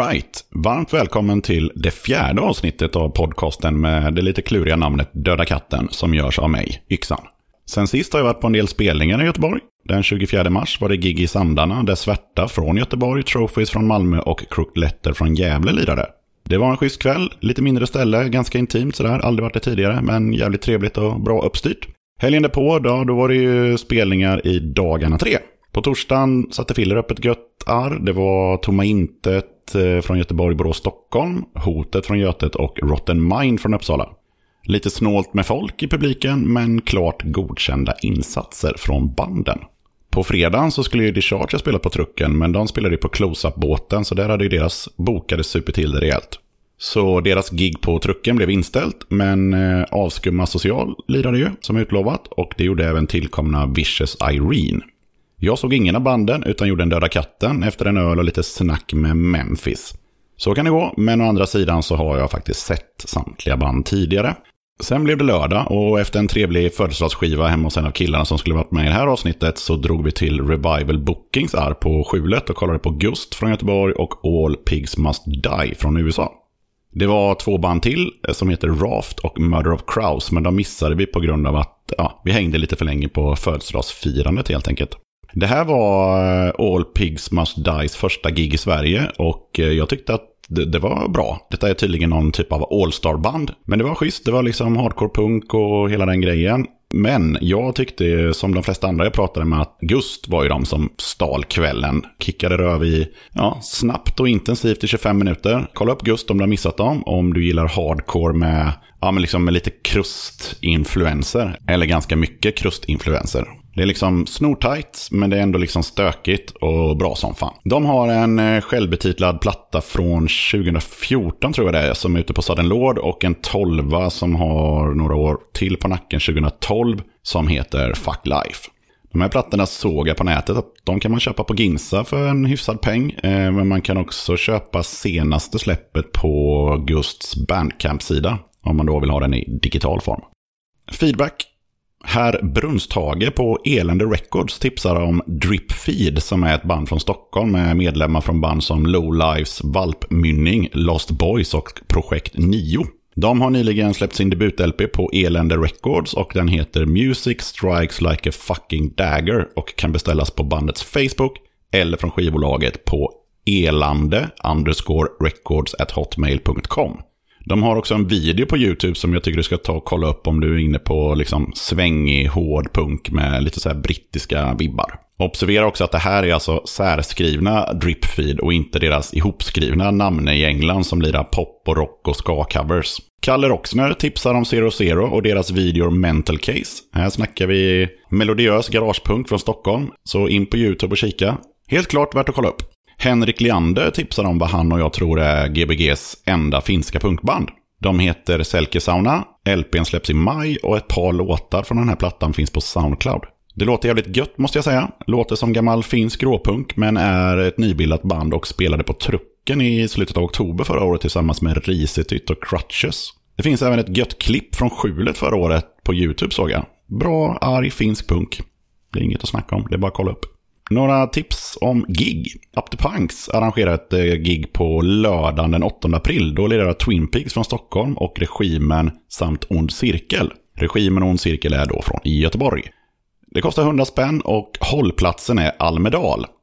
Alright, varmt välkommen till det fjärde avsnittet av podcasten med det lite kluriga namnet Döda katten som görs av mig, Yxan. Sen sist har jag varit på en del spelningar i Göteborg. Den 24 mars var det gig i Sandarna där Svärta från Göteborg, Trophies från Malmö och Crooked Letter från Gävle lirade. Det var en schysst kväll, lite mindre ställe, ganska intimt sådär, aldrig varit det tidigare, men jävligt trevligt och bra uppstyrt. Helgen därpå, då, då var det ju spelningar i dagarna tre. På torsdagen satte Filler upp ett gött arr. Det var Tomma Intet Eh, från Göteborg, Borås, Stockholm. Hotet från Götet och Rotten Mind från Uppsala. Lite snålt med folk i publiken, men klart godkända insatser från banden. På fredagen så skulle ju Discharge ha spelat på trucken, men de spelade ju på close-up-båten, så där hade ju deras bokade super till det rejält. Så deras gig på trucken blev inställt, men eh, Avskumma Social lirade ju, som utlovat, och det gjorde även tillkomna Vicious Irene. Jag såg ingen av banden utan gjorde en Döda katten efter en öl och lite snack med Memphis. Så kan det gå, men å andra sidan så har jag faktiskt sett samtliga band tidigare. Sen blev det lördag och efter en trevlig födelsedagsskiva hemma hos en av killarna som skulle varit med i det här avsnittet så drog vi till Revival Bookings är på Skjulet och kollade på Gust från Göteborg och All Pigs Must Die från USA. Det var två band till eh, som heter Raft och Murder of Crows men de missade vi på grund av att ja, vi hängde lite för länge på födelsedagsfirandet helt enkelt. Det här var eh, All Pigs Must Dies första gig i Sverige och eh, jag tyckte att det, det, var bra. Detta är tydligen någon typ av All-star-band. Men det var schysst, det var liksom hardcore punk och hela den grejen. Men jag tyckte, som de flesta andra jag pratade med, att Gust var ju de som stal kvällen. Kickade röv i, ja, snabbt och intensivt i 25 minuter. Kolla upp Gust om du har missat dem. Om du gillar hardcore med, ja, men liksom med lite krustinfluenser. Eller ganska mycket krustinfluenser. Det är liksom snortajt, men det är ändå liksom stökigt och bra som fan. De har en eh, självbetitlad platta från 2014 tror jag det är, som är ute på Sudden Lord och en tolva som har några år till på nacken 2012 som heter Fuck Life. De här plattorna såg jag på nätet att de kan man köpa på Ginsa för en hyfsad peng. Eh, men man kan också köpa senaste släppet på Gusts Bandcamp-sida. Om man då vill ha den i digital form. Feedback Herr Brunsthage på Elände Records tipsar om Drip Feed som är ett band från Stockholm med medlemmar från band som Low Lives, Valpmynning, Lost Boys och Projekt 9. De har nyligen släppt sin debut-LP på Elände Records och den heter Music Strikes Like a Fucking Dagger och kan beställas på bandets Facebook eller från skivbolaget på elande underscore records at hotmail.com. De har också en video på YouTube som jag tycker du ska ta och kolla upp om du är inne på liksom svängig, hård punk med lite så här brittiska vibbar. Observera också att det här är alltså särskrivna Dripfeed och inte deras ihopskrivna namn i England som lirar pop och rock och ska-covers. Kalle Roxner tipsar om Zero Zero och deras video Mental Case. Här snackar vi melodiös garagepunk från Stockholm, så in på YouTube och kika. Helt klart värt att kolla upp. Henrik Leander tipsar om vad han och jag tror är Gbgs enda finska punkband. De heter Selkesauna, LPn släpps i maj och ett par låtar från den här plattan finns på Soundcloud. Det låter jävligt gött måste jag säga. Låter som gammal finsk råpunk men är ett nybildat band och spelade på Trucken i slutet av oktober förra året tillsammans med Risetytt och Crutches. Det finns även ett gött klipp från skjulet förra året på YouTube såg jag. Bra, arg finsk punk. Det är inget att snacka om, det är bara att kolla upp. Några tips om gig. Up to Punks arrangerar ett eh, gig på lördagen den 8 april. Då lirar Twin Peaks från Stockholm och Regimen samt Ond Cirkel. Regimen och Ond Cirkel är då från Göteborg. Det kostar 100 spänn och hållplatsen är Almedal.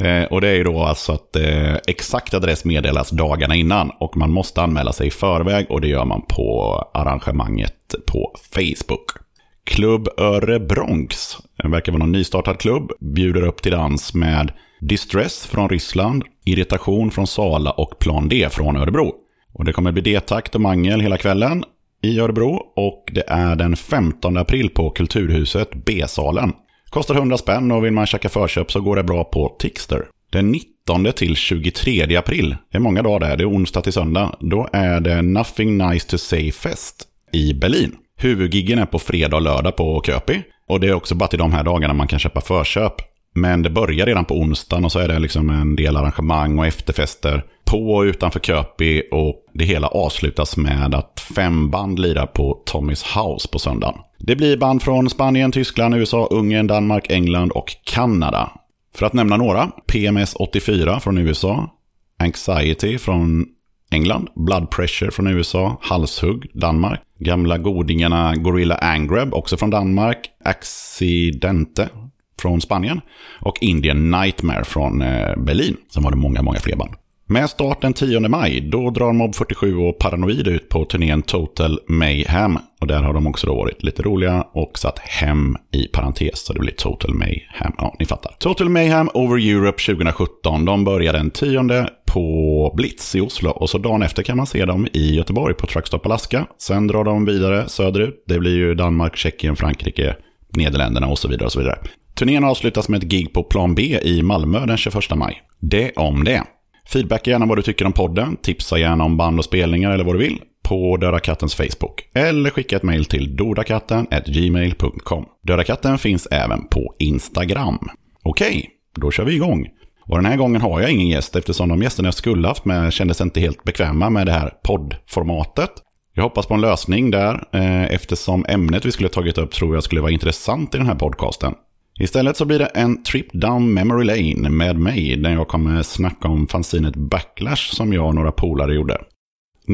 Eh, och det är ju då alltså att eh, exakt adress meddelas dagarna innan och man måste anmäla sig i förväg och det gör man på arrangemanget på Facebook. Klubb Öre Bronx, verkar vara någon nystartad klubb, bjuder upp till dans med Distress från Ryssland, Irritation från Sala och Plan D från Örebro. Och det kommer bli detakt och mangel hela kvällen i Örebro och det är den 15 april på Kulturhuset B-salen. Kostar 100 spänn och vill man käka förköp så går det bra på Tixter. Den 19 till 23 april, det är många dagar där, det är onsdag till söndag, då är det Nothing Nice To Say Fest i Berlin. Huvudgiggen är på fredag och lördag på Köpi. Och det är också bara till de här dagarna man kan köpa förköp. Men det börjar redan på onsdagen och så är det liksom en del arrangemang och efterfester på och utanför Köpi. Och det hela avslutas med att fem band lirar på Tommys House på söndagen. Det blir band från Spanien, Tyskland, USA, Ungern, Danmark, England och Kanada. För att nämna några, PMS 84 från USA, Anxiety från England, Blood Pressure från USA, Halshugg, Danmark. Gamla godingarna Gorilla Angrab, också från Danmark. Accidente från Spanien. Och Indian Nightmare från eh, Berlin. Sen var det många, många fler band. Med start den 10 maj, då drar Mob 47 och Paranoid ut på turnén Total Mayhem. Och där har de också då varit lite roliga och satt hem i parentes, så det blir Total Mayhem. Ja, ni fattar. Total Mayhem Over Europe 2017. De börjar den 10 på Blitz i Oslo och så dagen efter kan man se dem i Göteborg på Truckstop Alaska. Sen drar de vidare söderut. Det blir ju Danmark, Tjeckien, Frankrike, Nederländerna och så vidare. och så vidare. Turnén avslutas med ett gig på Plan B i Malmö den 21 maj. Det om det. Feedbacka gärna vad du tycker om podden. Tipsa gärna om band och spelningar eller vad du vill på Döda Kattens Facebook. Eller skicka ett mejl till dodakatten.gmail.com. Döda Katten finns även på Instagram. Okej, då kör vi igång. Och den här gången har jag ingen gäst eftersom de gästerna jag skulle haft med kändes inte helt bekväma med det här poddformatet. Jag hoppas på en lösning där eh, eftersom ämnet vi skulle tagit upp tror jag skulle vara intressant i den här podcasten. Istället så blir det en trip down memory lane med mig där jag kommer snacka om fanzinet Backlash som jag och några polare gjorde.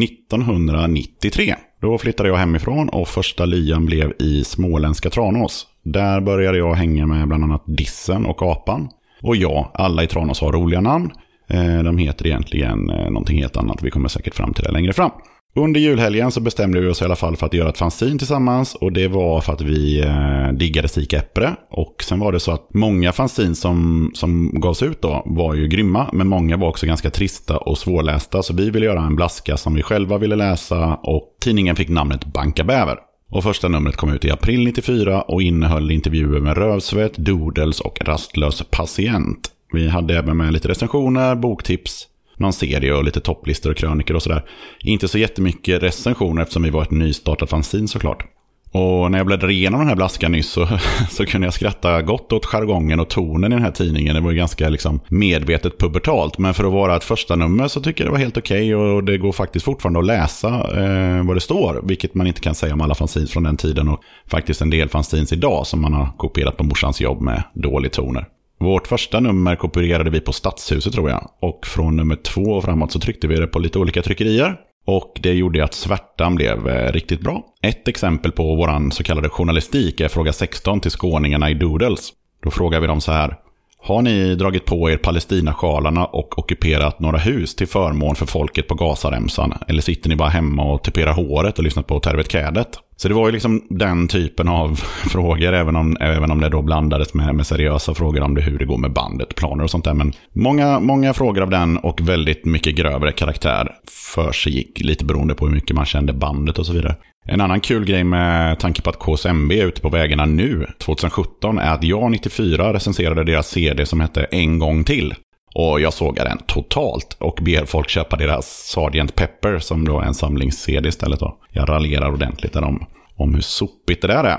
1993. Då flyttade jag hemifrån och första lyan blev i småländska Tranås. Där började jag hänga med bland annat Dissen och Apan. Och ja, alla i Tranås har roliga namn. Eh, de heter egentligen eh, någonting helt annat. Vi kommer säkert fram till det längre fram. Under julhelgen så bestämde vi oss i alla fall för att göra ett fanzine tillsammans. Och det var för att vi eh, diggade Sik Äppre. Och sen var det så att många fanzine som, som gavs ut då var ju grymma. Men många var också ganska trista och svårlästa. Så vi ville göra en blaska som vi själva ville läsa. Och tidningen fick namnet Banka Bäver. Och första numret kom ut i april 94 och innehöll intervjuer med Rövsvett, Doodles och Rastlös patient. Vi hade även med lite recensioner, boktips, någon serie och lite topplistor och krönikor och sådär. Inte så jättemycket recensioner eftersom vi var ett nystartat fanzine såklart. Och när jag bläddrade igenom den här blaskan nyss så, så kunde jag skratta gott åt jargongen och tonen i den här tidningen. Det var ju ganska liksom medvetet pubertalt. Men för att vara ett första nummer så tycker jag det var helt okej. Okay och det går faktiskt fortfarande att läsa eh, vad det står. Vilket man inte kan säga om alla fanzines från den tiden. Och faktiskt en del fanzines idag som man har kopierat på morsans jobb med dålig toner. Vårt första nummer kopierade vi på Stadshuset tror jag. Och från nummer två och framåt så tryckte vi det på lite olika tryckerier. Och det gjorde att svärtan blev eh, riktigt bra. Ett exempel på vår så kallade journalistik är fråga 16 till skåningarna i Doodles. Då frågar vi dem så här. Har ni dragit på er Palestinasjalarna och ockuperat några hus till förmån för folket på Gazaremsan? Eller sitter ni bara hemma och tuperar håret och lyssnar på Tervet Kädet? Så det var ju liksom den typen av frågor, även om, även om det då blandades med, med seriösa frågor om det, hur det går med bandet, planer och sånt där. Men många, många frågor av den och väldigt mycket grövre karaktär för sig gick, lite beroende på hur mycket man kände bandet och så vidare. En annan kul grej med tanke på att KSMB är ute på vägarna nu, 2017, är att jag 94 recenserade deras CD som hette En gång till. Och jag sågar den totalt och ber folk köpa deras Sgt. Pepper som då är en samlings-CD istället. Då. Jag raljerar ordentligt där om, om hur sopigt det där är.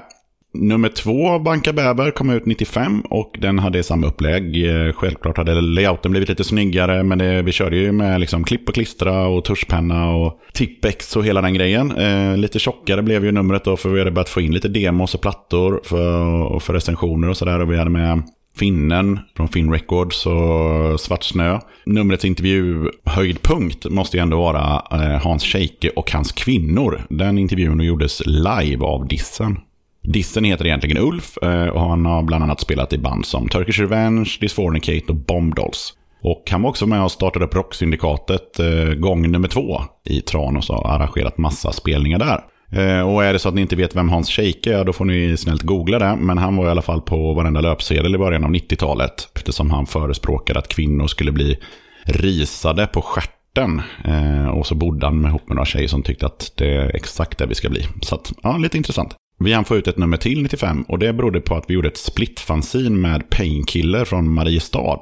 Nummer två, Banka Bäver kom ut 95 och den hade samma upplägg. Eh, självklart hade layouten blivit lite snyggare, men det, vi körde ju med liksom klipp och klistra och tuschpenna och tippex och hela den grejen. Eh, lite tjockare blev ju numret då, för vi hade börjat få in lite demos och plattor för, för recensioner och sådär. Och vi hade med Finnen från Finn Records och Svart Snö. Numrets intervjuhöjdpunkt måste ju ändå vara eh, Hans Scheike och hans kvinnor. Den intervjun gjordes live av Dissen. Dissen heter egentligen Ulf eh, och han har bland annat spelat i band som Turkish Revenge, Disfornicate och Bomb Dolls. Och han var också med och startade upp Rocksyndikatet eh, gång nummer två i Tranås och arrangerat massa spelningar där. Eh, och är det så att ni inte vet vem Hans Scheike är, då får ni snällt googla det. Men han var i alla fall på varenda löpsedel i början av 90-talet. Eftersom han förespråkade att kvinnor skulle bli risade på stjärten. Eh, och så bodde han ihop med några tjejer som tyckte att det är exakt det vi ska bli. Så att, ja, lite intressant. Vi hann få ut ett nummer till 95 och det berodde på att vi gjorde ett split med Painkiller från Mariestad.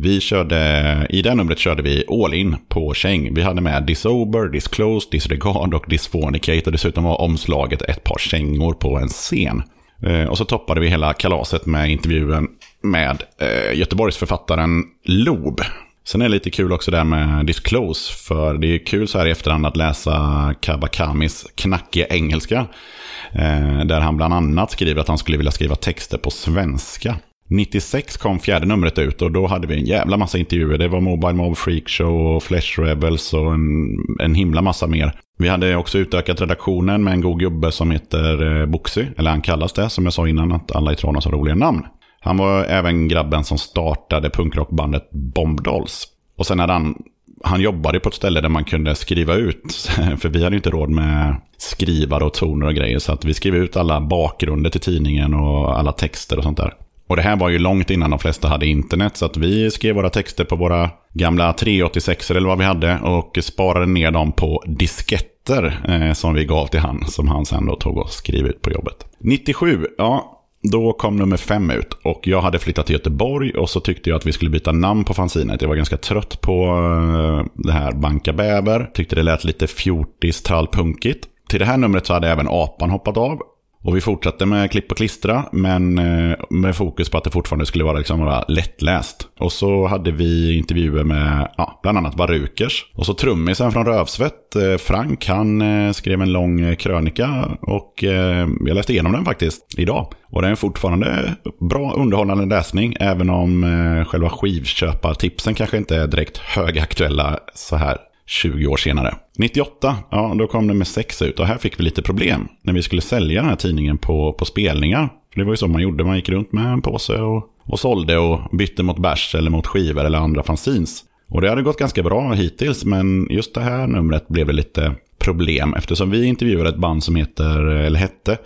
Vi körde, i det numret körde vi all in på Cheng. Vi hade med Disober, Disclosed, Disregard och Disfornicate och dessutom var omslaget ett par kängor på en scen. Eh, och så toppade vi hela kalaset med intervjun med eh, Göteborgsförfattaren Lob. Sen är det lite kul också där med Disclose, för det är kul så här i efterhand att läsa Kabakamis knackiga engelska. Eh, där han bland annat skriver att han skulle vilja skriva texter på svenska. 96 kom fjärde numret ut och då hade vi en jävla massa intervjuer. Det var Mobile Mob Freak Show och Flash Rebels och en, en himla massa mer. Vi hade också utökat redaktionen med en god gubbe som heter eh, Boxy. Eller han kallas det, som jag sa innan, att alla i Tranås har roliga namn. Han var även grabben som startade punkrockbandet Bomb Dolls. Och sen hade han, han jobbade på ett ställe där man kunde skriva ut, för vi hade inte råd med skrivare och toner och grejer, så att vi skrev ut alla bakgrunder till tidningen och alla texter och sånt där. Och det här var ju långt innan de flesta hade internet, så att vi skrev våra texter på våra gamla 386 eller vad vi hade och sparade ner dem på disketter eh, som vi gav till han, som han sen då tog och skrev ut på jobbet. 97, ja, då kom nummer fem ut och jag hade flyttat till Göteborg och så tyckte jag att vi skulle byta namn på fanzinet. Jag var ganska trött på eh, det här Banka Bäver. Tyckte det lät lite fjortis trallpunkigt. Till det här numret så hade även Apan hoppat av. Och vi fortsatte med klipp och klistra, men eh, med fokus på att det fortfarande skulle vara, liksom vara lättläst. Och så hade vi intervjuer med ja, bland annat Varukers. Och så trummisen från Rövsvett, eh, Frank, han eh, skrev en lång krönika och jag läste igenom den faktiskt idag. Och den är fortfarande bra underhållande läsning, även om själva skivköpartipsen kanske inte är direkt högaktuella så här 20 år senare. 98, ja då kom nummer 6 ut och här fick vi lite problem när vi skulle sälja den här tidningen på, på spelningar. För det var ju så man gjorde, man gick runt med en påse och, och sålde och bytte mot bärs eller mot skivor eller andra fanzines. Och det hade gått ganska bra hittills, men just det här numret blev det lite problem eftersom vi intervjuade ett band som heter, eller hette,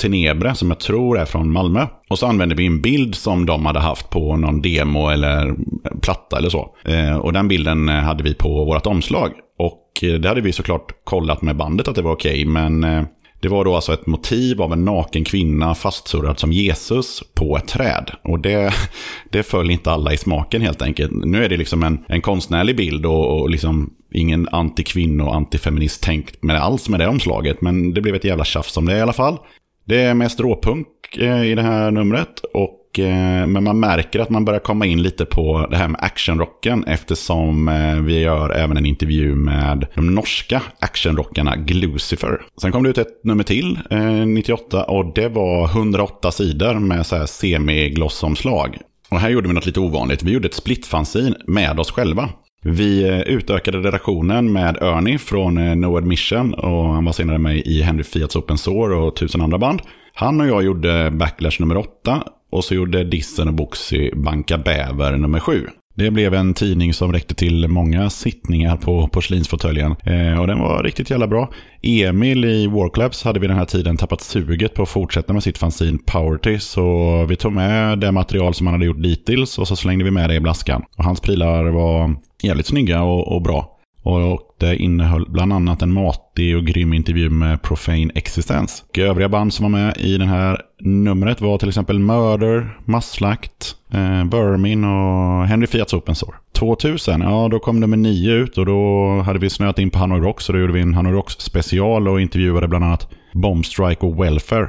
Tenebre som jag tror är från Malmö. Och så använde vi en bild som de hade haft på någon demo eller platta eller så. Eh, och den bilden eh, hade vi på vårt omslag. Och eh, det hade vi såklart kollat med bandet att det var okej, okay, men det var då alltså ett motiv av en naken kvinna fastsurrad som Jesus på ett träd. Och det, det föll inte alla i smaken helt enkelt. Nu är det liksom en, en konstnärlig bild och, och liksom ingen antikvinno och antifeminist tänkt med alls med det omslaget. Men det blev ett jävla tjafs om det i alla fall. Det är mest råpunk eh, i det här numret. Och, eh, men man märker att man börjar komma in lite på det här med actionrocken. Eftersom eh, vi gör även en intervju med de norska actionrockarna Glucifer. Sen kom det ut ett nummer till, 98. Och det var 108 sidor med så här semiglossomslag. Och här gjorde vi något lite ovanligt. Vi gjorde ett splitfanzin med oss själva. Vi eh, utökade redaktionen med Ernie från eh, No Admission och han var senare med i Henry Fiats Open Sour och tusen andra band. Han och jag gjorde Backlash nummer 8 och så gjorde Dissen och Boxy Banka Bäver nummer 7. Det blev en tidning som räckte till många sittningar på porslinsfåtöljen. Eh, och den var riktigt jävla bra. Emil i Warclubs hade vid den här tiden tappat suget på att fortsätta med sitt fanzine Powerty. Så vi tog med det material som han hade gjort dittills och så slängde vi med det i blaskan. Och hans prylar var jävligt snygga och, och bra. Och det innehöll bland annat en matig och grym intervju med Profane Existence. Och övriga band som var med i det här numret var till exempel Murder, Masslakt, eh, Vermin och Henry Fiats Open Source. 2000, ja då kom nummer 9 ut och då hade vi snöat in på Hanoi Rocks och då gjorde vi en Hanoi Rocks special och intervjuade bland annat Bombstrike och Welfare.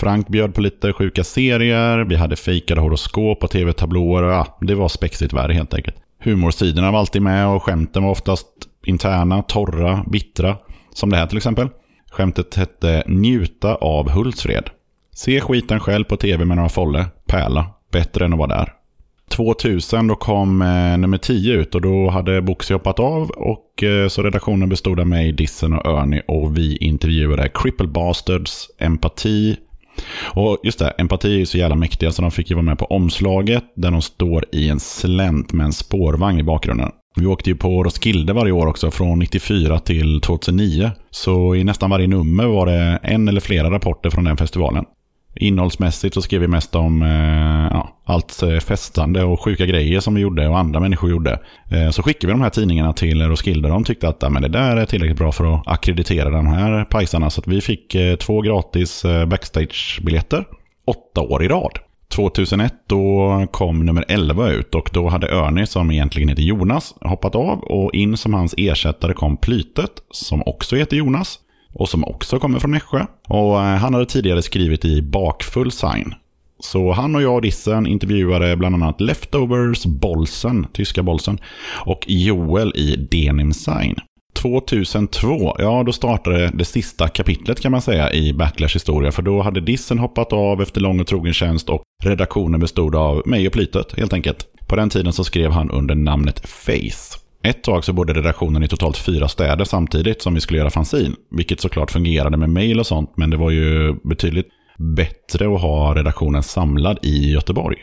Frank bjöd på lite sjuka serier, vi hade fejkade horoskop och tv-tablåer ja, det var spexigt värre helt enkelt. Humorsidorna var alltid med och skämten var oftast interna, torra, bittra. Som det här till exempel. Skämtet hette Njuta av Hultsfred. Se skiten själv på tv med några folle. Pärla. Bättre än att vara där. 2000 då kom eh, nummer 10 ut och då hade Boxy hoppat av och eh, så redaktionen bestod av mig, Dissen och Örny och vi intervjuade Cripple Bastards, Empati, och just det, empati är ju så jävla mäktiga så de fick ju vara med på omslaget där de står i en slänt med en spårvagn i bakgrunden. Vi åkte ju på Roskilde varje år också från 94 till 2009. Så i nästan varje nummer var det en eller flera rapporter från den festivalen. Innehållsmässigt så skrev vi mest om eh, ja, allt eh, festande och sjuka grejer som vi gjorde och andra människor gjorde. Eh, så skickade vi de här tidningarna till Roskilde. De tyckte att ja, men det där är tillräckligt bra för att akkreditera de här pajsarna. Så vi fick eh, två gratis eh, backstage-biljetter åtta år i rad. 2001 då kom nummer 11 ut och då hade Örni som egentligen heter Jonas hoppat av och in som hans ersättare kom Plytet som också heter Jonas och som också kommer från Nässjö. Och eh, han hade tidigare skrivit i Bakfull Sign. Så han och jag och Dissen intervjuade bland annat Leftovers, Bolsen, tyska Bolsen och Joel i Denim Sign. 2002, ja då startade det sista kapitlet kan man säga i Backlash historia. För då hade Dissen hoppat av efter lång och trogen tjänst och redaktionen bestod av mig och Plytet helt enkelt. På den tiden så skrev han under namnet Face. Ett tag så bodde redaktionen i totalt fyra städer samtidigt som vi skulle göra fanzin. Vilket såklart fungerade med mail och sånt, men det var ju betydligt bättre att ha redaktionen samlad i Göteborg.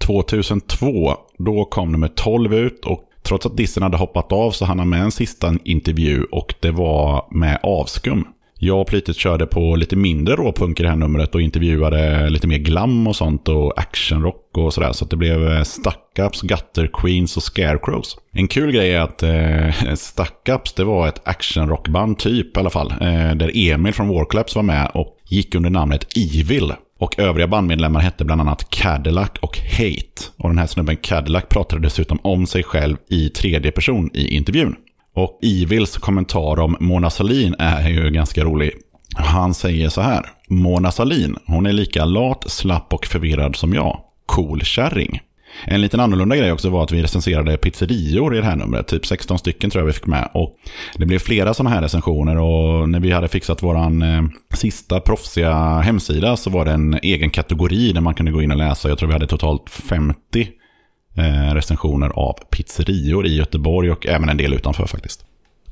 2002, då kom nummer 12 ut och trots att Dissen hade hoppat av så hann han med en sista intervju och det var med Avskum. Jag och Plytet körde på lite mindre råpunk i det här numret och intervjuade lite mer glam och sånt och actionrock och sådär. Så det blev eh, Stuckups, Gutter Queens och Scarecrows. En kul grej är att eh, Stuckups det var ett actionrockband typ i alla fall. Eh, där Emil från Warclaps var med och gick under namnet Evil. Och övriga bandmedlemmar hette bland annat Cadillac och Hate. Och den här snubben Cadillac pratade dessutom om sig själv i tredje person i intervjun. Och Evils kommentar om Mona Salin är ju ganska rolig. Han säger så här. Mona Salin, hon är lika lat, slapp och förvirrad som jag. Cool kärring. En liten annorlunda grej också var att vi recenserade pizzerior i det här numret. Typ 16 stycken tror jag vi fick med. Och det blev flera sådana här recensioner och när vi hade fixat våran eh, sista proffsiga hemsida så var det en egen kategori där man kunde gå in och läsa. Jag tror vi hade totalt 50 Eh, recensioner av pizzerior i Göteborg och även en del utanför faktiskt.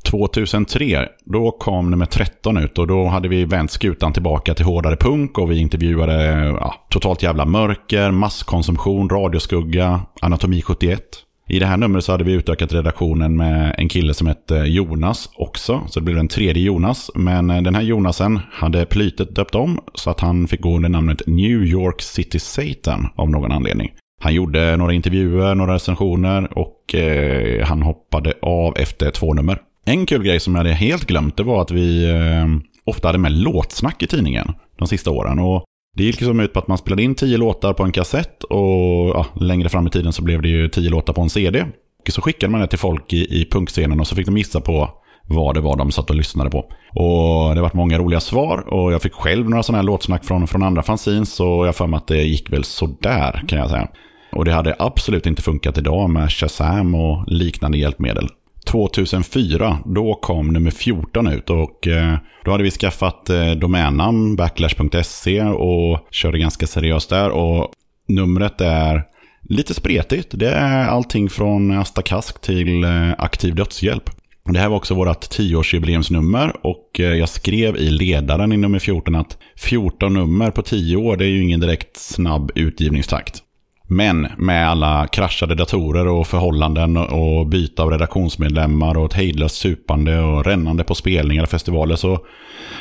2003, då kom nummer 13 ut och då hade vi vänt skutan tillbaka till hårdare punk och vi intervjuade ja, totalt jävla mörker, masskonsumtion, radioskugga, anatomi 71. I det här numret så hade vi utökat redaktionen med en kille som hette eh, Jonas också. Så det blev en tredje Jonas. Men eh, den här Jonasen hade Plytet döpt om så att han fick gå under namnet New York City Satan av någon anledning. Han gjorde några intervjuer, några recensioner och eh, han hoppade av efter två nummer. En kul grej som jag hade helt glömt det var att vi eh, ofta hade med låtsnack i tidningen de sista åren. Och det gick liksom ut på att man spelade in tio låtar på en kassett och ja, längre fram i tiden så blev det ju tio låtar på en CD. Och så skickade man det till folk i, i punkscenen och så fick de gissa på vad det var de satt och lyssnade på. Och det var många roliga svar och jag fick själv några sådana här låtsnack från, från andra fanzines så jag för mig att det gick väl sådär kan jag säga. Och det hade absolut inte funkat idag med Shazam och liknande hjälpmedel. 2004, då kom nummer 14 ut och eh, då hade vi skaffat eh, domännamn backlash.se och körde ganska seriöst där. Och numret är lite spretigt. Det är allting från Asta Kask till eh, Aktiv Dödshjälp. Det här var också vårt tioårsjubileumsnummer och jag skrev i ledaren i nummer 14 att 14 nummer på 10 år det är ju ingen direkt snabb utgivningstakt. Men med alla kraschade datorer och förhållanden och byte av redaktionsmedlemmar och ett hejdlöst supande och rännande på spelningar och festivaler så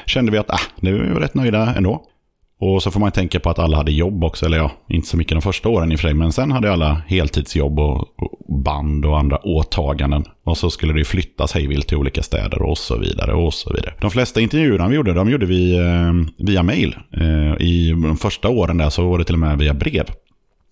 kände vi att ah, nu är vi rätt nöjda ändå. Och så får man tänka på att alla hade jobb också, eller ja, inte så mycket de första åren i och för sig, men sen hade alla heltidsjobb och, band och andra åtaganden. Och så skulle det flyttas hejvilt till olika städer och så vidare och så vidare. De flesta intervjuerna vi gjorde, de gjorde vi eh, via mail. Eh, I de första åren där så var det till och med via brev.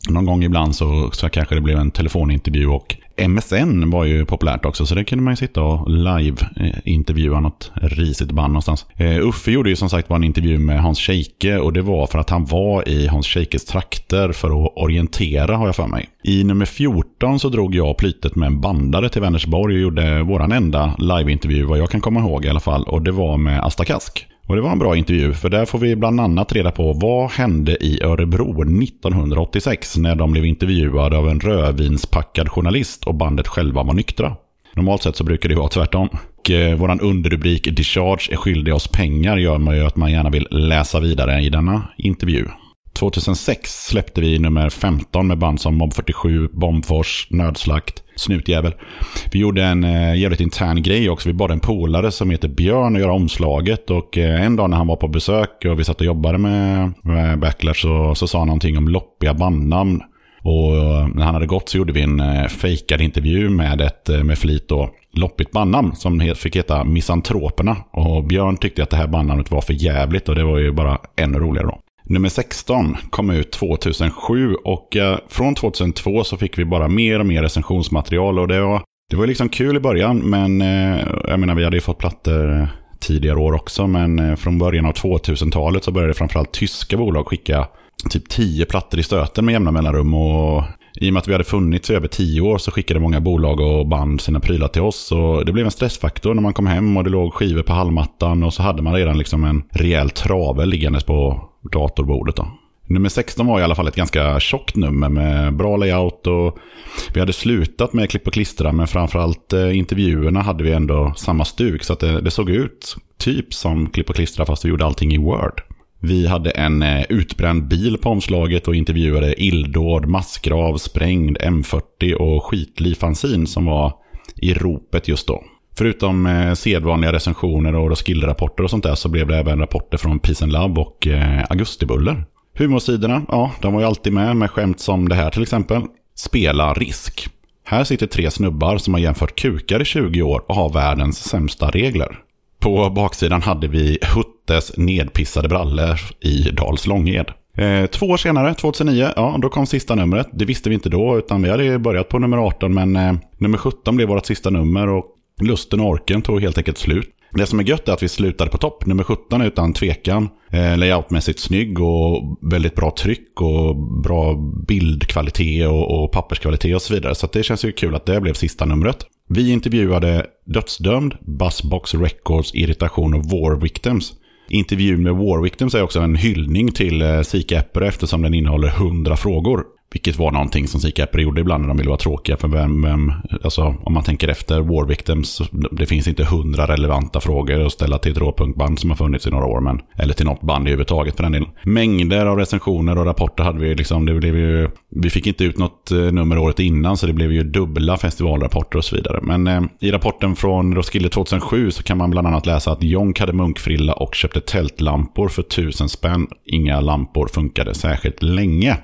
Någon gång ibland så, så kanske det blev en telefonintervju och MSN var ju populärt också, så det kunde man ju sitta och live-intervjua eh, något risigt band någonstans. Eh, Uffe gjorde ju som sagt var en intervju med Hans Scheike och det var för att han var i Hans Scheikes trakter för att orientera har jag för mig. I nummer 14 så drog jag plytet med en bandare till Vänersborg och gjorde våran enda live-intervju vad jag kan komma ihåg i alla fall och det var med Asta Kask. Och det var en bra intervju, för där får vi bland annat reda på vad hände i Örebro 1986 när de blev intervjuade av en rödvinspackad journalist och bandet själva var nyktra. Normalt sett så brukar det vara tvärtom. Och eh, våran underrubrik “Discharge är skyldig oss pengar” gör man ju att man gärna vill läsa vidare i denna intervju. 2006 släppte vi nummer 15 med band som Mob 47, Bombfors, Nödslakt, Snutjävel. Vi gjorde en eh, jävligt intern grej också. Vi bad en polare som heter Björn att göra omslaget. Och eh, en dag när han var på besök och vi satt och jobbade med, med Backlash så, så sa han någonting om loppiga bandnamn. Och eh, när han hade gått så gjorde vi en eh, fejkad intervju med ett eh, med flit då loppigt bandnamn som fick heta Misantroperna. Och Björn tyckte att det här bandnamnet var för jävligt och det var ju bara ännu roligare då. Nummer 16 kom ut 2007 och eh, från 2002 så fick vi bara mer och mer recensionsmaterial och det var, det var liksom kul i början men eh, jag menar vi hade ju fått plattor eh, tidigare år också men från början av 2000-talet så började framförallt tyska bolag skicka typ 10 plattor i stöten med jämna mellanrum och i och med att vi hade funnits i över tio år så skickade många bolag och band sina prylar till oss. Och det blev en stressfaktor när man kom hem och det låg skivor på hallmattan och så hade man redan liksom en rejäl trave liggandes på datorbordet. Då. Nummer 16 var i alla fall ett ganska tjockt nummer med bra layout och vi hade slutat med klipp och klistra men framförallt eh, intervjuerna hade vi ändå samma stuk så att det, det såg ut typ som klipp och klistra fast vi gjorde allting i Word. Vi hade en eh, utbränd bil på omslaget och intervjuade illdåd, massgrav, sprängd, M40 och skitlig fanzin som var i ropet just då. Förutom eh, sedvanliga recensioner och skillrapporter och sånt där så blev det även rapporter från Peace and Love och eh, Augustibuller. Humorsidorna, ja, de var ju alltid med med skämt som det här till exempel. Spela risk. Här sitter tre snubbar som har jämfört kukar i 20 år och har världens sämsta regler. På baksidan hade vi Ottes nedpissade brallor i Dals Långed. Eh, två år senare, 2009, ja, då kom sista numret. Det visste vi inte då, utan vi hade börjat på nummer 18, men eh, nummer 17 blev vårt sista nummer och lusten och orken tog helt enkelt slut. Det som är gött är att vi slutade på topp. Nummer 17 utan tvekan. Eh, layoutmässigt snygg och väldigt bra tryck och bra bildkvalitet och, och papperskvalitet och så vidare. Så det känns ju kul att det blev sista numret. Vi intervjuade Dödsdömd, Buzzbox Records irritation och War Victims. Intervjun med War Victims är också en hyllning till eh, Sika Epper eftersom den innehåller 100 frågor. Vilket var någonting som Seacapper gjorde ibland när de ville vara tråkiga. För vem, vem, alltså, om man tänker efter War Victims, det finns inte hundra relevanta frågor att ställa till ett råpunkband som har funnits i några år. Men, eller till något band överhuvudtaget för den delen. Mängder av recensioner och rapporter hade vi. Liksom, det blev ju, vi fick inte ut något eh, nummer året innan så det blev ju dubbla festivalrapporter och så vidare. Men eh, i rapporten från Roskilde 2007 så kan man bland annat läsa att Jonk hade munkfrilla och köpte tältlampor för tusen spänn. Inga lampor funkade särskilt länge.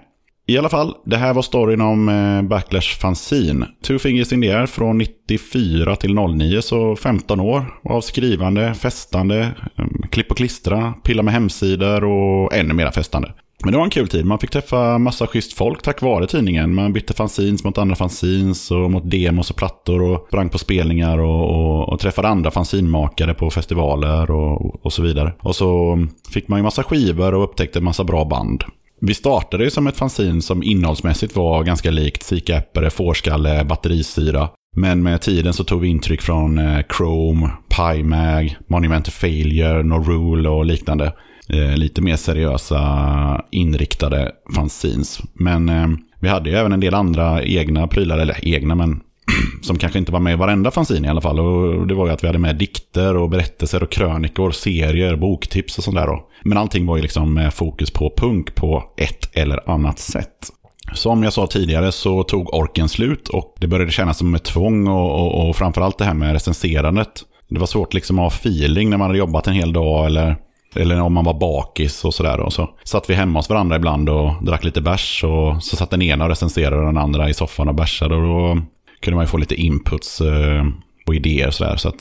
I alla fall, det här var storyn om eh, Backlash Fanzine. Two Fingers in the Air från 94 till 09, så 15 år av skrivande, festande, mm, klipp och klistra, pilla med hemsidor och ännu mera festande. Men det var en kul tid. Man fick träffa massa schysst folk tack vare tidningen. Man bytte fanzines mot andra fanzines och mot demos och plattor och sprang på spelningar och, och, och träffade andra fanzinmakare på festivaler och, och så vidare. Och så mm, fick man ju massa skivor och upptäckte massa bra band. Vi startade ju som ett fanzin som innehållsmässigt var ganska likt sikaäppare, Fårskalle, Batterisyra. Men med tiden så tog vi intryck från eh, Chrome, PyMag, Monument to Failure, No Rule och liknande. Eh, lite mer seriösa inriktade fanzines. Men eh, vi hade ju även en del andra egna prylar, eller egna men som kanske inte var med i varenda fanzine i alla fall. Och det var ju att vi hade med dikter och berättelser och krönikor, serier, boktips och sådär. Men allting var ju liksom med fokus på punk på ett eller annat sätt. Som jag sa tidigare så tog orken slut och det började kännas som ett tvång och, och, och framförallt det här med recenserandet. Det var svårt liksom att ha feeling när man hade jobbat en hel dag eller, eller om man var bakis och sådär. Så satt vi hemma hos varandra ibland och drack lite bärs och så satt den ena och recenserade och den andra i soffan och bärsade. Och då kunde man ju få lite inputs eh, och idéer och sådär. Så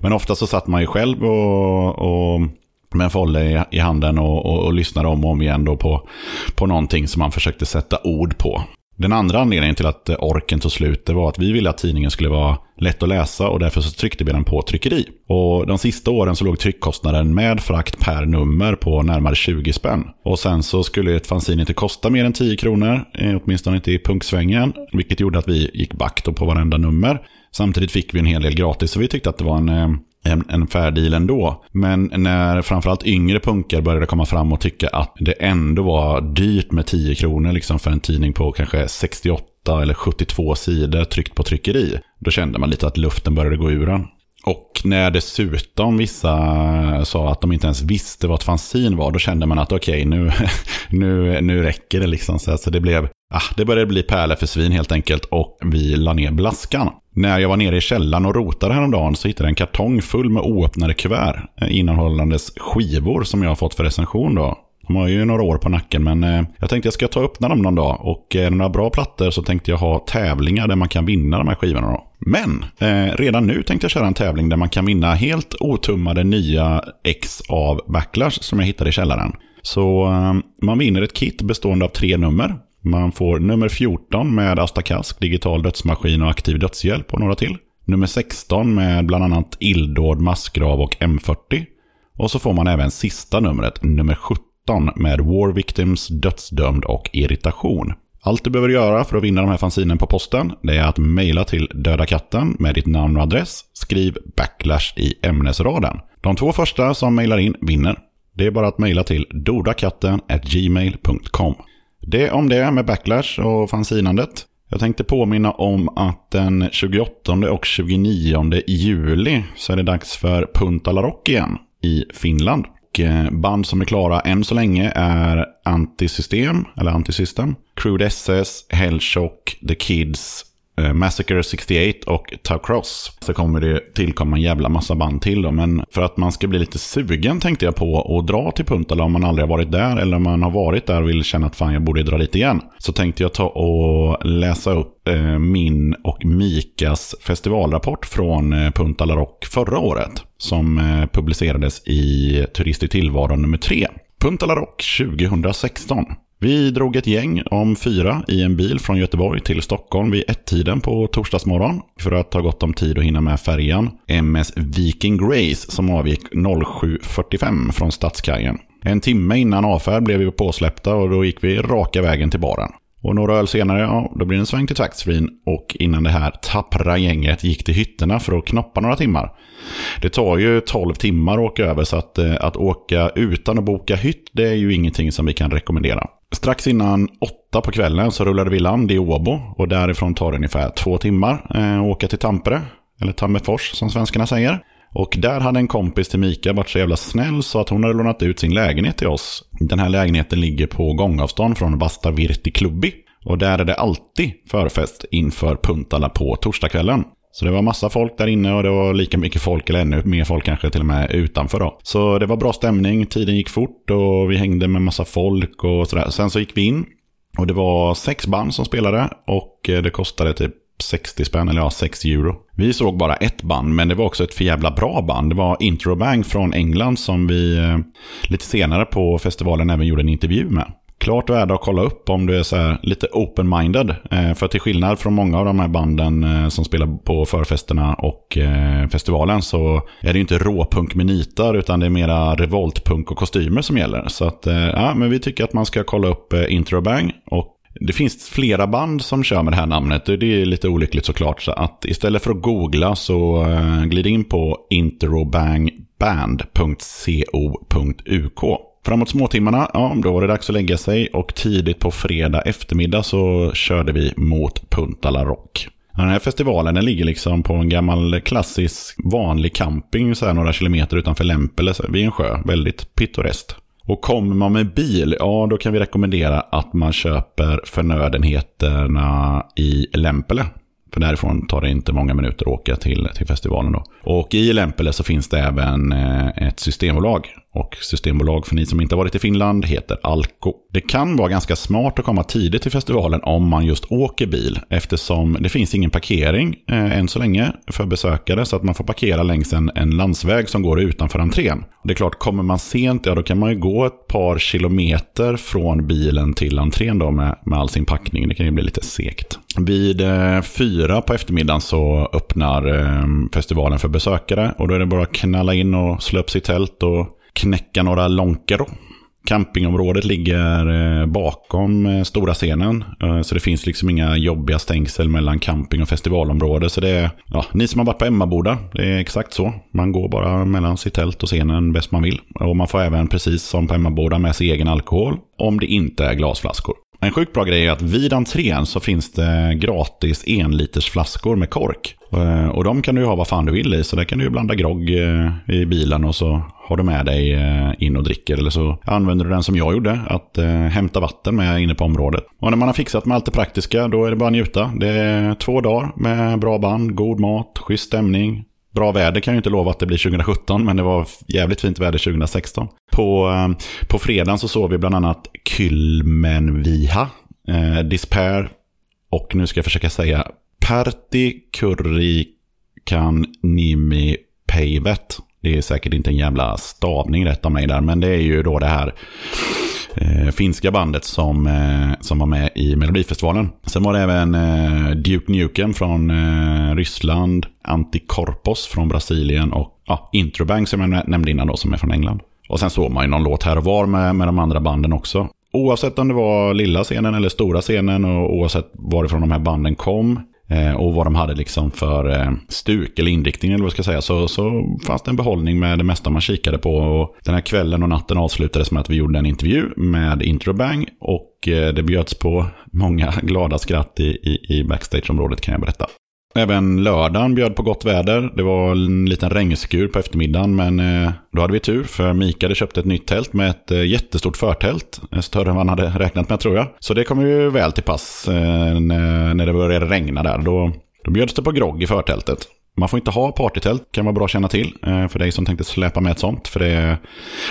men ofta så satt man ju själv och, och med en folle i, i handen och, och, och lyssnade om och om igen då på, på någonting som man försökte sätta ord på. Den andra anledningen till att eh, orken tog slut det var att vi ville att tidningen skulle vara lätt att läsa och därför så tryckte vi den på tryckeri. Och de sista åren så låg tryckkostnaden med frakt per nummer på närmare 20 spänn. Och sen så skulle ett fanzine inte kosta mer än 10 kronor, eh, åtminstone inte i punksvängen, vilket gjorde att vi gick back då på varenda nummer. Samtidigt fick vi en hel del gratis så vi tyckte att det var en eh, en, en fair deal ändå. Men när framförallt yngre punkar började komma fram och tycka att det ändå var dyrt med 10 kronor liksom för en tidning på kanske 68 eller 72 sidor tryckt på tryckeri. Då kände man lite att luften började gå ur den. Och när dessutom vissa eh, sa att de inte ens visste vad ett fanzin var, då kände man att okej, okay, nu, nu, nu räcker det liksom. Så det, blev, ah, det började bli pärlor för svin helt enkelt och vi la ner blaskan. När jag var nere i källaren och rotade häromdagen så hittade jag en kartong full med oöppnade kuvert eh, innehållandes skivor som jag har fått för recension då. De har ju några år på nacken men eh, jag tänkte jag ska ta och öppna dem någon dag. Och eh, är det några bra plattor så tänkte jag ha tävlingar där man kan vinna de här skivorna då. Men eh, redan nu tänkte jag köra en tävling där man kan vinna helt otummade nya ex av Backlash som jag hittade i källaren. Så eh, man vinner ett kit bestående av tre nummer. Man får nummer 14 med Astakask, digital dödsmaskin och aktiv dödshjälp och några till. Nummer 16 med bland annat illdåd, massgrav och M40. Och så får man även sista numret, nummer 17 med War Victims, Dödsdömd och Irritation. Allt du behöver göra för att vinna de här fanzinen på posten, det är att mejla till Döda katten med ditt namn och adress. Skriv backlash i ämnesraden. De två första som mejlar in vinner. Det är bara att mejla till dodakatten@gmail.com. Det om det med backlash och fanzinandet. Jag tänkte påminna om att den 28 och 29 juli så är det dags för Punta La Rock igen i Finland. Och band som är klara än så länge är Antisystem, eller Antisystem, Crude SS, Hellshock, The Kids, Eh, Massacre 68 och Tau Cross. Så kommer det tillkomma en jävla massa band till då. Men för att man ska bli lite sugen tänkte jag på att dra till Puntala om man aldrig har varit där. Eller om man har varit där och vill känna att fan jag borde dra lite igen. Så tänkte jag ta och läsa upp eh, min och Mikas festivalrapport från eh, Puntala Rock förra året. Som eh, publicerades i Turist i tillvaron nummer 3. Puntala Rock 2016. Vi drog ett gäng om fyra i en bil från Göteborg till Stockholm vid ett-tiden på torsdagsmorgon för att ta gott om tid att hinna med färjan MS Viking Grace som avgick 07.45 från Stadskajen. En timme innan avfärd blev vi påsläppta och då gick vi raka vägen till baren. Och några öl senare, ja, då blir det en sväng till taxfree och innan det här tappra gänget gick till hytterna för att knoppa några timmar. Det tar ju 12 timmar att åka över så att, eh, att åka utan att boka hytt, det är ju ingenting som vi kan rekommendera. Strax innan åtta på kvällen så rullade vi land i Åbo och därifrån tar det ungefär två timmar eh, att åka till Tampere, eller Tammerfors som svenskarna säger. Och där hade en kompis till Mika varit så jävla snäll så att hon hade lånat ut sin lägenhet till oss. Den här lägenheten ligger på gångavstånd från Vasta Virti Klubbi. Och där är det alltid förfest inför Puntala på torsdagskvällen. Så det var massa folk där inne och det var lika mycket folk, eller ännu mer folk kanske till och med utanför då. Så det var bra stämning, tiden gick fort och vi hängde med massa folk och sådär. Sen så gick vi in och det var sex band som spelade och det kostade typ 60 spänn, eller ja, 6 euro. Vi såg bara ett band, men det var också ett för jävla bra band. Det var Introbang från England som vi eh, lite senare på festivalen även gjorde en intervju med klart värda att kolla upp om du är så lite open-minded. Eh, för till skillnad från många av de här banden eh, som spelar på förfesterna och eh, festivalen så är det inte råpunk med nitar utan det är mera revoltpunk och kostymer som gäller. Så att, eh, ja, men vi tycker att man ska kolla upp eh, Introbang och det finns flera band som kör med det här namnet. och Det är lite olyckligt såklart. Så att istället för att googla så eh, glid in på introbangband.co.uk. Framåt småtimmarna, ja, då var det dags att lägga sig och tidigt på fredag eftermiddag så körde vi mot Punta La Rock. Den här festivalen den ligger liksom på en gammal klassisk vanlig camping så här några kilometer utanför Lempele vid en sjö. Väldigt pittoreskt. Och kommer man med bil, ja då kan vi rekommendera att man köper förnödenheterna i Lempele. För därifrån tar det inte många minuter att åka till, till festivalen. Då. Och i Lempele så finns det även eh, ett systembolag och systembolag för ni som inte varit i Finland heter Alko. Det kan vara ganska smart att komma tidigt till festivalen om man just åker bil eftersom det finns ingen parkering eh, än så länge för besökare så att man får parkera längs en, en landsväg som går utanför entrén. Det är klart, kommer man sent, ja då kan man ju gå ett par kilometer från bilen till entrén då med, med all sin packning. Det kan ju bli lite segt. Vid eh, fyra på eftermiddagen så öppnar eh, festivalen för besökare och då är det bara att knalla in och slå upp sitt tält och knäcka några lonker. Campingområdet ligger eh, bakom eh, stora scenen. Eh, så det finns liksom inga jobbiga stängsel mellan camping och festivalområde. Så det är, ja, ni som har varit på Emmaboda, det är exakt så. Man går bara mellan sitt tält och scenen bäst man vill. Och man får även, precis som på Emmaboda, med sig egen alkohol. Om det inte är glasflaskor. En sjukt bra grej är att vid entrén så finns det gratis enliters flaskor med kork. Eh, och de kan du ha vad fan du vill i. Så där kan du blanda grogg eh, i bilen och så har du med dig eh, in och dricker. Eller så använder du den som jag gjorde, att hämta vatten med inne på området. Och när man har fixat med allt det praktiska, då är det bara att njuta. Det är två dagar med bra band, god mat, schysst stämning, Bra väder kan jag ju inte lova att det blir 2017, men det var jävligt fint väder 2016. På, eh, på fredagen så såg vi bland annat Kylmenviha, eh, Despair och nu ska jag försöka säga Perti Kurrikan Nimi Peivet. Det är säkert inte en jävla stavning rätt av mig där, men det är ju då det här eh, finska bandet som, eh, som var med i Melodifestivalen. Sen var det även eh, Duke Nukem från eh, Ryssland, Antikorpos från Brasilien och ja, Introbank som jag nämnde innan då, som är från England. Och sen såg man ju någon låt här och var med, med de andra banden också. Oavsett om det var lilla scenen eller stora scenen och oavsett varifrån de här banden kom eh, och vad de hade liksom för eh, stuk eller inriktning eller vad jag ska säga så, så fanns det en behållning med det mesta man kikade på. Och den här kvällen och natten avslutades med att vi gjorde en intervju med Introbang och eh, det bjöds på många glada skratt i, i, i backstageområdet kan jag berätta. Även lördagen bjöd på gott väder. Det var en liten regnskur på eftermiddagen, men eh, då hade vi tur för Mika hade köpt ett nytt tält med ett eh, jättestort förtält. Eh, större än vad han hade räknat med tror jag. Så det kom ju väl till pass när det började regna där. Då, då bjöds det på grogg i förtältet. Man får inte ha partytält, kan vara bra att känna till. För dig som tänkte släpa med ett sånt. För det,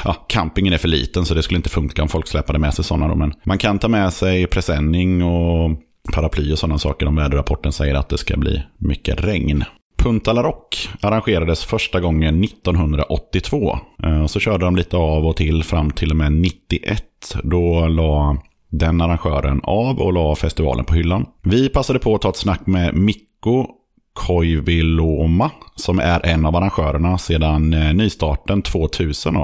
ja, campingen är för liten så det skulle inte funka om folk släpade med sig sådana. Men man kan ta med sig presenning och paraply och sådana saker om väderrapporten säger att det ska bli mycket regn. Punta La Rock arrangerades första gången 1982. Eh, så körde de lite av och till fram till och med 91. Då la den arrangören av och la festivalen på hyllan. Vi passade på att ta ett snack med Mikko Koiviloma som är en av arrangörerna sedan eh, nystarten 2000.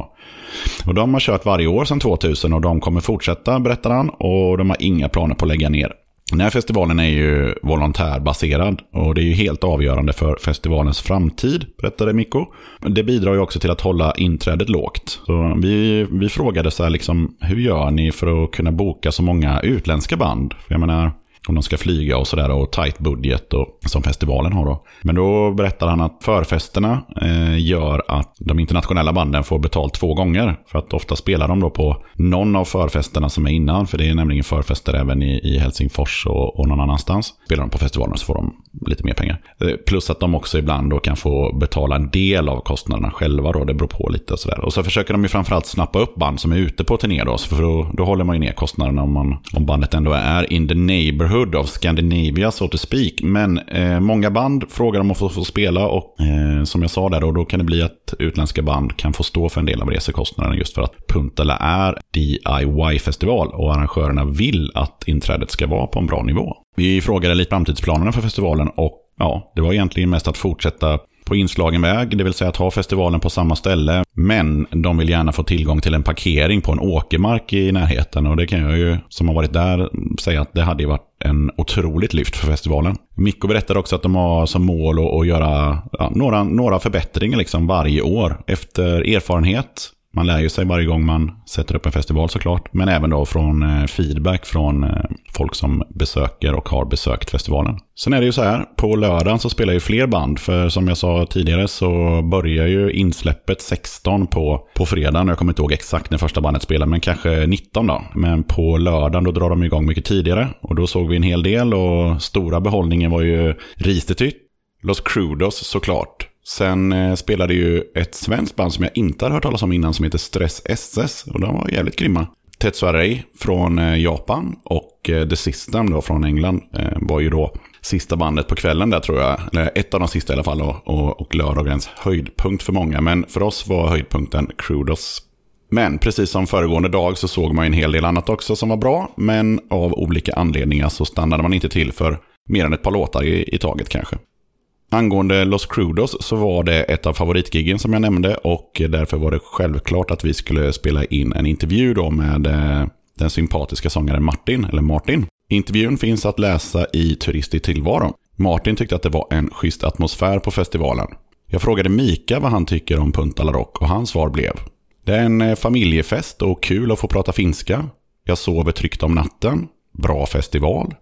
Och de har kört varje år sedan 2000 och de kommer fortsätta, berättar han. Och de har inga planer på att lägga ner. Den här festivalen är ju volontärbaserad och det är ju helt avgörande för festivalens framtid, berättade Mikko. Det bidrar ju också till att hålla inträdet lågt. Så vi, vi frågade så här liksom, hur gör ni för att kunna boka så många utländska band? För jag menar, om de ska flyga och sådär och tight budget och, som festivalen har då. Men då berättar han att förfesterna eh, gör att de internationella banden får betalt två gånger. För att ofta spelar de då på någon av förfesterna som är innan. För det är nämligen förfester även i, i Helsingfors och, och någon annanstans. Spelar de på festivalen så får de lite mer pengar. Eh, plus att de också ibland då kan få betala en del av kostnaderna själva då. Det beror på lite och sådär. Och så försöker de ju framförallt snappa upp band som är ute på turné då. För då, då håller man ju ner kostnaderna om, man, om bandet ändå är in the neighborhood of Scandinavia so to speak. Men eh, många band frågar om att få, få spela och eh, som jag sa där då, då kan det bli att utländska band kan få stå för en del av resekostnaderna just för att Puntala är DIY-festival och arrangörerna vill att inträdet ska vara på en bra nivå. Vi frågade lite framtidsplanerna för festivalen och ja, det var egentligen mest att fortsätta på inslagen väg, det vill säga att ha festivalen på samma ställe. Men de vill gärna få tillgång till en parkering på en åkermark i närheten. Och det kan jag ju, som har varit där, säga att det hade ju varit en otroligt lyft för festivalen. Mikko berättade också att de har som mål att, att göra ja, några, några förbättringar liksom varje år. Efter erfarenhet man lär ju sig varje gång man sätter upp en festival såklart. Men även då från eh, feedback från eh, folk som besöker och har besökt festivalen. Sen är det ju så här, på lördagen så spelar ju fler band. För som jag sa tidigare så börjar ju insläppet 16 på, på fredagen. Jag kommer inte ihåg exakt när första bandet spelar, men kanske 19 då. Men på lördagen då drar de igång mycket tidigare. Och då såg vi en hel del och stora behållningen var ju Ristetytt, Los Crudos såklart. Sen eh, spelade ju ett svenskt band som jag inte har hört talas om innan som heter Stress SS. Och de var jävligt grymma. Tetsu Array från eh, Japan och eh, The System då från England eh, var ju då sista bandet på kvällen där tror jag. Eller ett av de sista i alla fall och, och, och lördagens höjdpunkt för många. Men för oss var höjdpunkten Crudos. Men precis som föregående dag så såg man en hel del annat också som var bra. Men av olika anledningar så stannade man inte till för mer än ett par låtar i, i taget kanske. Angående Los Crudos så var det ett av favoritgiggen som jag nämnde och därför var det självklart att vi skulle spela in en intervju då med eh, den sympatiska sångaren Martin, eller Martin. Intervjun finns att läsa i Turist i tillvaron. Martin tyckte att det var en schysst atmosfär på festivalen. Jag frågade Mika vad han tycker om Punta La Rock och hans svar blev Det är en eh, familjefest och kul att få prata finska. Jag sover tryggt om natten. Bra festival.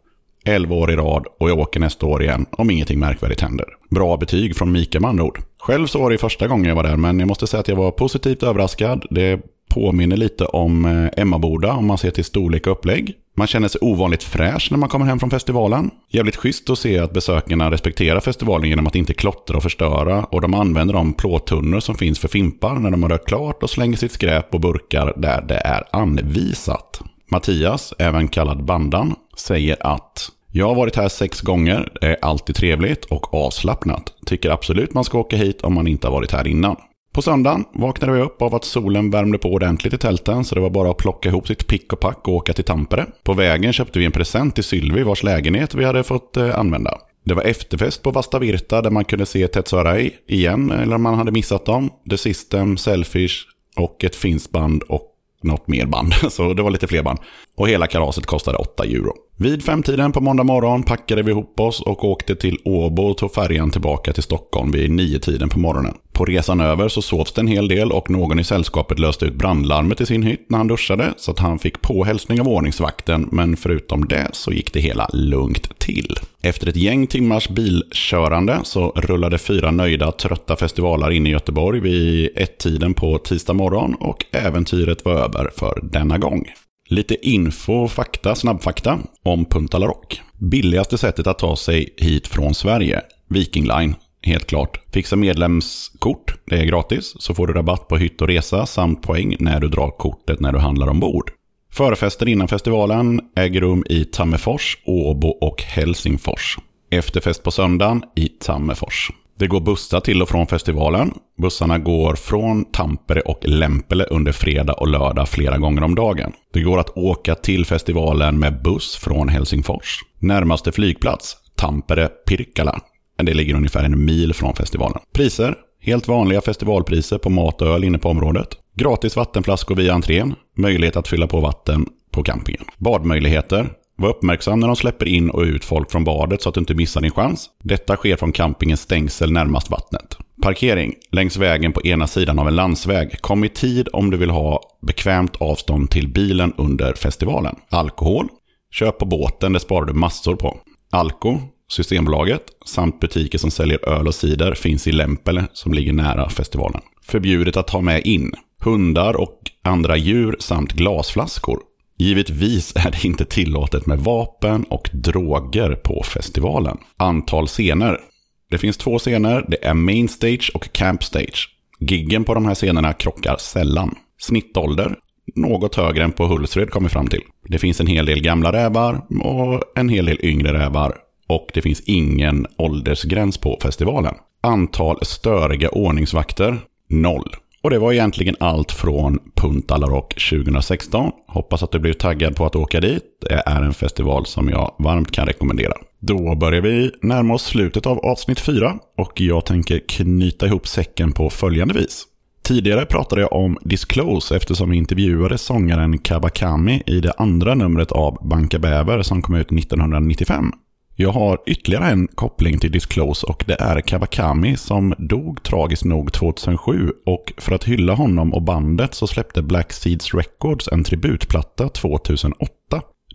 11 år i rad och jag åker nästa år igen om ingenting märkvärdigt händer. Bra betyg från Mika med andra ord. Själv så var det första gången jag var där men jag måste säga att jag var positivt överraskad. Det påminner lite om eh, Emmaboda om man ser till storlek och upplägg. Man känner sig ovanligt fräsch när man kommer hem från festivalen. Jävligt schysst att se att besökarna respekterar festivalen genom att inte klottra och förstöra. Och de använder de plåttunnor som finns för fimpar när de har rökt klart och slänger sitt skräp och burkar där det är anvisat. Mattias, även kallad Bandan, säger att jag har varit här sex gånger, det är alltid trevligt och avslappnat. Tycker absolut man ska åka hit om man inte har varit här innan. På söndagen vaknade vi upp av att solen värmde på ordentligt i tälten så det var bara att plocka ihop sitt pick och pack och åka till Tampere. På vägen köpte vi en present till Sylvie vars lägenhet vi hade fått eh, använda. Det var efterfest på Vasta Virta där man kunde se Tetsuarai igen eller om man hade missat dem. The System, Selfish och ett finskt band och något mer band, så det var lite fler band. Och hela kalaset kostade 8 euro. Vid femtiden på måndag morgon packade vi ihop oss och åkte till Åbo och tog färjan tillbaka till Stockholm vid nio tiden på morgonen. På resan över så sovs det en hel del och någon i sällskapet löste ut brandlarmet i sin hytt när han duschade så att han fick påhälsning av ordningsvakten men förutom det så gick det hela lugnt till. Efter ett gäng timmars bilkörande så rullade fyra nöjda, trötta festivaler in i Göteborg vid ett-tiden på tisdag morgon och äventyret var över för denna gång. Lite info, fakta, snabbfakta om Punta La Rock. Billigaste sättet att ta sig hit från Sverige, Viking Line. Helt klart. Fixa medlemskort, det är gratis, så får du rabatt på hytt och resa samt poäng när du drar kortet när du handlar ombord. Förfester innan festivalen äger rum i Tammerfors, Åbo och Helsingfors. Efterfest på söndagen i Tammerfors. Det går bussar till och från festivalen. Bussarna går från Tampere och Lempele under fredag och lördag flera gånger om dagen. Det går att åka till festivalen med buss från Helsingfors. Närmaste flygplats, Tampere Pirkkala. Men Det ligger ungefär en mil från festivalen. Priser, helt vanliga festivalpriser på mat och öl inne på området. Gratis vattenflaskor via entrén. Möjlighet att fylla på vatten på campingen. Badmöjligheter. Var uppmärksam när de släpper in och ut folk från badet så att du inte missar din chans. Detta sker från campingens stängsel närmast vattnet. Parkering längs vägen på ena sidan av en landsväg. Kom i tid om du vill ha bekvämt avstånd till bilen under festivalen. Alkohol. Köp på båten, det sparar du massor på. Alko, Systembolaget samt butiker som säljer öl och cider finns i Lempele som ligger nära festivalen. Förbjudet att ta med in. Hundar och andra djur samt glasflaskor Givetvis är det inte tillåtet med vapen och droger på festivalen. Antal scener. Det finns två scener, det är Main Stage och Camp Stage. Giggen på de här scenerna krockar sällan. Snittålder, något högre än på Hultsfred kommer fram till. Det finns en hel del gamla rävar och en hel del yngre rävar. Och det finns ingen åldersgräns på festivalen. Antal störiga ordningsvakter, noll. Och det var egentligen allt från Punta La Rock 2016. Hoppas att du blev taggad på att åka dit. Det är en festival som jag varmt kan rekommendera. Då börjar vi närma oss slutet av avsnitt 4 och jag tänker knyta ihop säcken på följande vis. Tidigare pratade jag om Disclose eftersom vi intervjuade sångaren Kabakami i det andra numret av Banka Bäver som kom ut 1995. Jag har ytterligare en koppling till Disclose och det är Kawakami som dog tragiskt nog 2007 och för att hylla honom och bandet så släppte Black Seeds Records en tributplatta 2008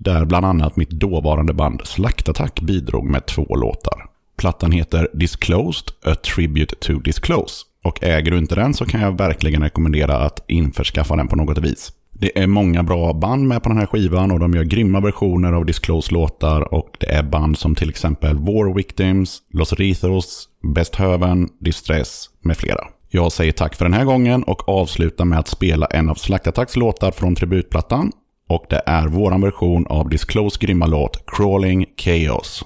där bland annat mitt dåvarande band Slaktattack bidrog med två låtar. Plattan heter Disclosed, A Tribute to Disclose och äger du inte den så kan jag verkligen rekommendera att införskaffa den på något vis. Det är många bra band med på den här skivan och de gör grymma versioner av Disclose-låtar och det är band som till exempel War Victims, Los Rithos, Best Höven, Distress med flera. Jag säger tack för den här gången och avslutar med att spela en av Slaktattacks låtar från tributplattan. Och det är våran version av Disclose grymma låt Crawling Chaos.